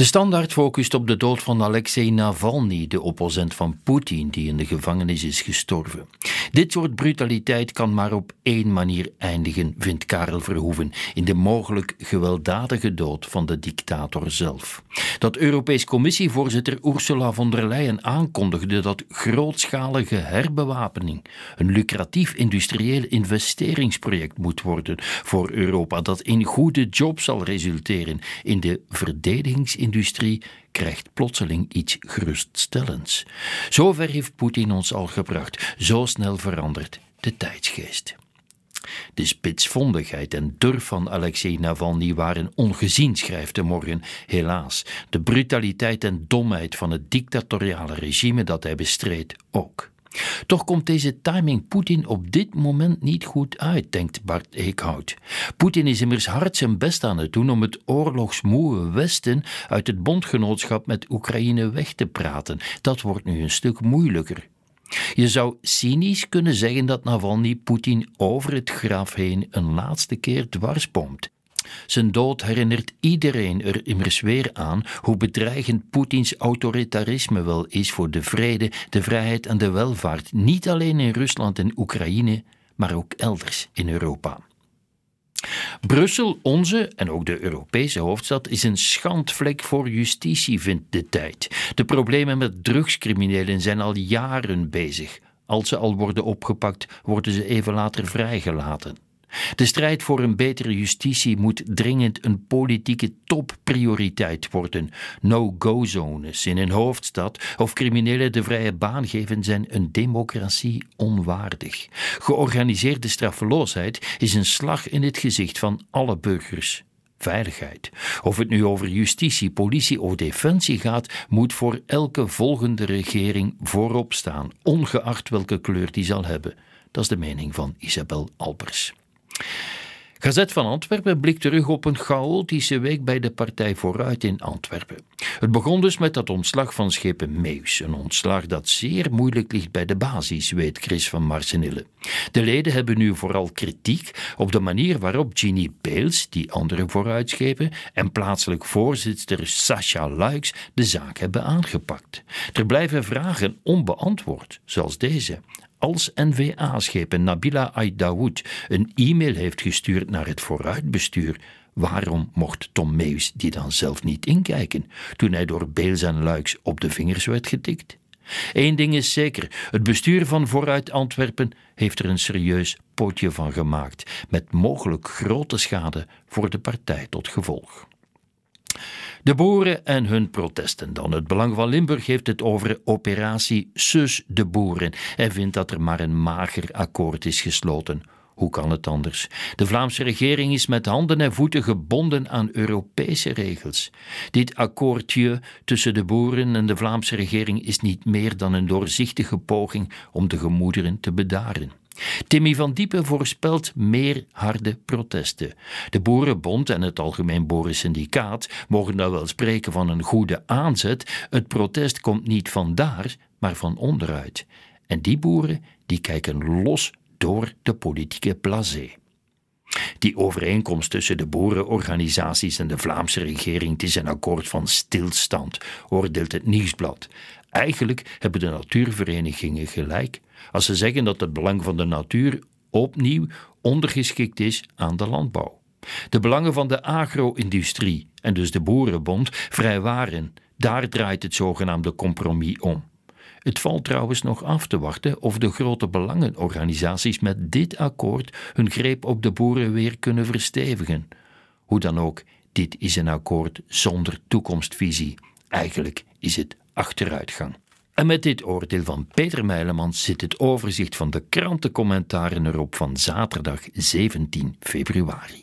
De standaard focust op de dood van Alexei Navalny, de opposent van Poetin, die in de gevangenis is gestorven. Dit soort brutaliteit kan maar op één manier eindigen, vindt Karel Verhoeven, in de mogelijk gewelddadige dood van de dictator zelf. Dat Europees Commissievoorzitter Ursula von der Leyen aankondigde dat grootschalige herbewapening een lucratief industrieel investeringsproject moet worden voor Europa, dat in goede jobs zal resulteren in de verdedigingsindustrie industrie krijgt plotseling iets geruststellends. Zover heeft Poetin ons al gebracht. Zo snel verandert de tijdsgeest. De spitsvondigheid en durf van Alexei Navalny waren ongezien, schrijft de morgen. Helaas, de brutaliteit en domheid van het dictatoriale regime dat hij bestreed ook. Toch komt deze timing Poetin op dit moment niet goed uit, denkt Bart Eekhout. Poetin is immers hard zijn best aan het doen om het oorlogsmoe Westen uit het bondgenootschap met Oekraïne weg te praten. Dat wordt nu een stuk moeilijker. Je zou cynisch kunnen zeggen dat Navalny Poetin over het graf heen een laatste keer dwarsboomt. Zijn dood herinnert iedereen er immers weer aan hoe bedreigend Poetins autoritarisme wel is voor de vrede, de vrijheid en de welvaart, niet alleen in Rusland en Oekraïne, maar ook elders in Europa. Brussel, onze en ook de Europese hoofdstad, is een schandvlek voor justitie, vindt de tijd. De problemen met drugscriminelen zijn al jaren bezig. Als ze al worden opgepakt, worden ze even later vrijgelaten. De strijd voor een betere justitie moet dringend een politieke topprioriteit worden. No-go-zones in een hoofdstad of criminelen de vrije baan geven zijn een democratie onwaardig. Georganiseerde straffeloosheid is een slag in het gezicht van alle burgers. Veiligheid. Of het nu over justitie, politie of defensie gaat, moet voor elke volgende regering voorop staan, ongeacht welke kleur die zal hebben. Dat is de mening van Isabel Albers. Gazet van Antwerpen blikt terug op een chaotische week bij de Partij Vooruit in Antwerpen. Het begon dus met dat ontslag van schepen Meus, een ontslag dat zeer moeilijk ligt bij de basis, weet Chris van Marsenille. De leden hebben nu vooral kritiek op de manier waarop Ginny Beels, die andere vooruitschepen, en plaatselijk voorzitter Sascha Luiks de zaak hebben aangepakt. Er blijven vragen onbeantwoord, zoals deze als NVA-schepen Nabila Aydawood een e-mail heeft gestuurd naar het vooruitbestuur, waarom mocht Tom Meus die dan zelf niet inkijken toen hij door Beels en Luiks op de vingers werd getikt? Eén ding is zeker: het bestuur van Vooruit Antwerpen heeft er een serieus pootje van gemaakt, met mogelijk grote schade voor de partij tot gevolg. De boeren en hun protesten dan. Het Belang van Limburg heeft het over operatie Sus de Boeren en vindt dat er maar een mager akkoord is gesloten. Hoe kan het anders? De Vlaamse regering is met handen en voeten gebonden aan Europese regels. Dit akkoordje tussen de boeren en de Vlaamse regering is niet meer dan een doorzichtige poging om de gemoederen te bedaren. Timmy van Diepen voorspelt meer harde protesten. De Boerenbond en het Algemeen Boerensyndicaat mogen dan wel spreken van een goede aanzet. Het protest komt niet van daar, maar van onderuit. En die boeren die kijken los door de politieke blasé. Die overeenkomst tussen de boerenorganisaties en de Vlaamse regering is een akkoord van stilstand, oordeelt het nieuwsblad. Eigenlijk hebben de natuurverenigingen gelijk als ze zeggen dat het belang van de natuur opnieuw ondergeschikt is aan de landbouw. De belangen van de agro-industrie en dus de boerenbond vrijwaren. Daar draait het zogenaamde compromis om. Het valt trouwens nog af te wachten of de grote belangenorganisaties met dit akkoord hun greep op de boeren weer kunnen verstevigen. Hoe dan ook, dit is een akkoord zonder toekomstvisie. Eigenlijk is het achteruitgang. En met dit oordeel van Peter Meilemans zit het overzicht van de krantencommentaren erop van zaterdag 17 februari.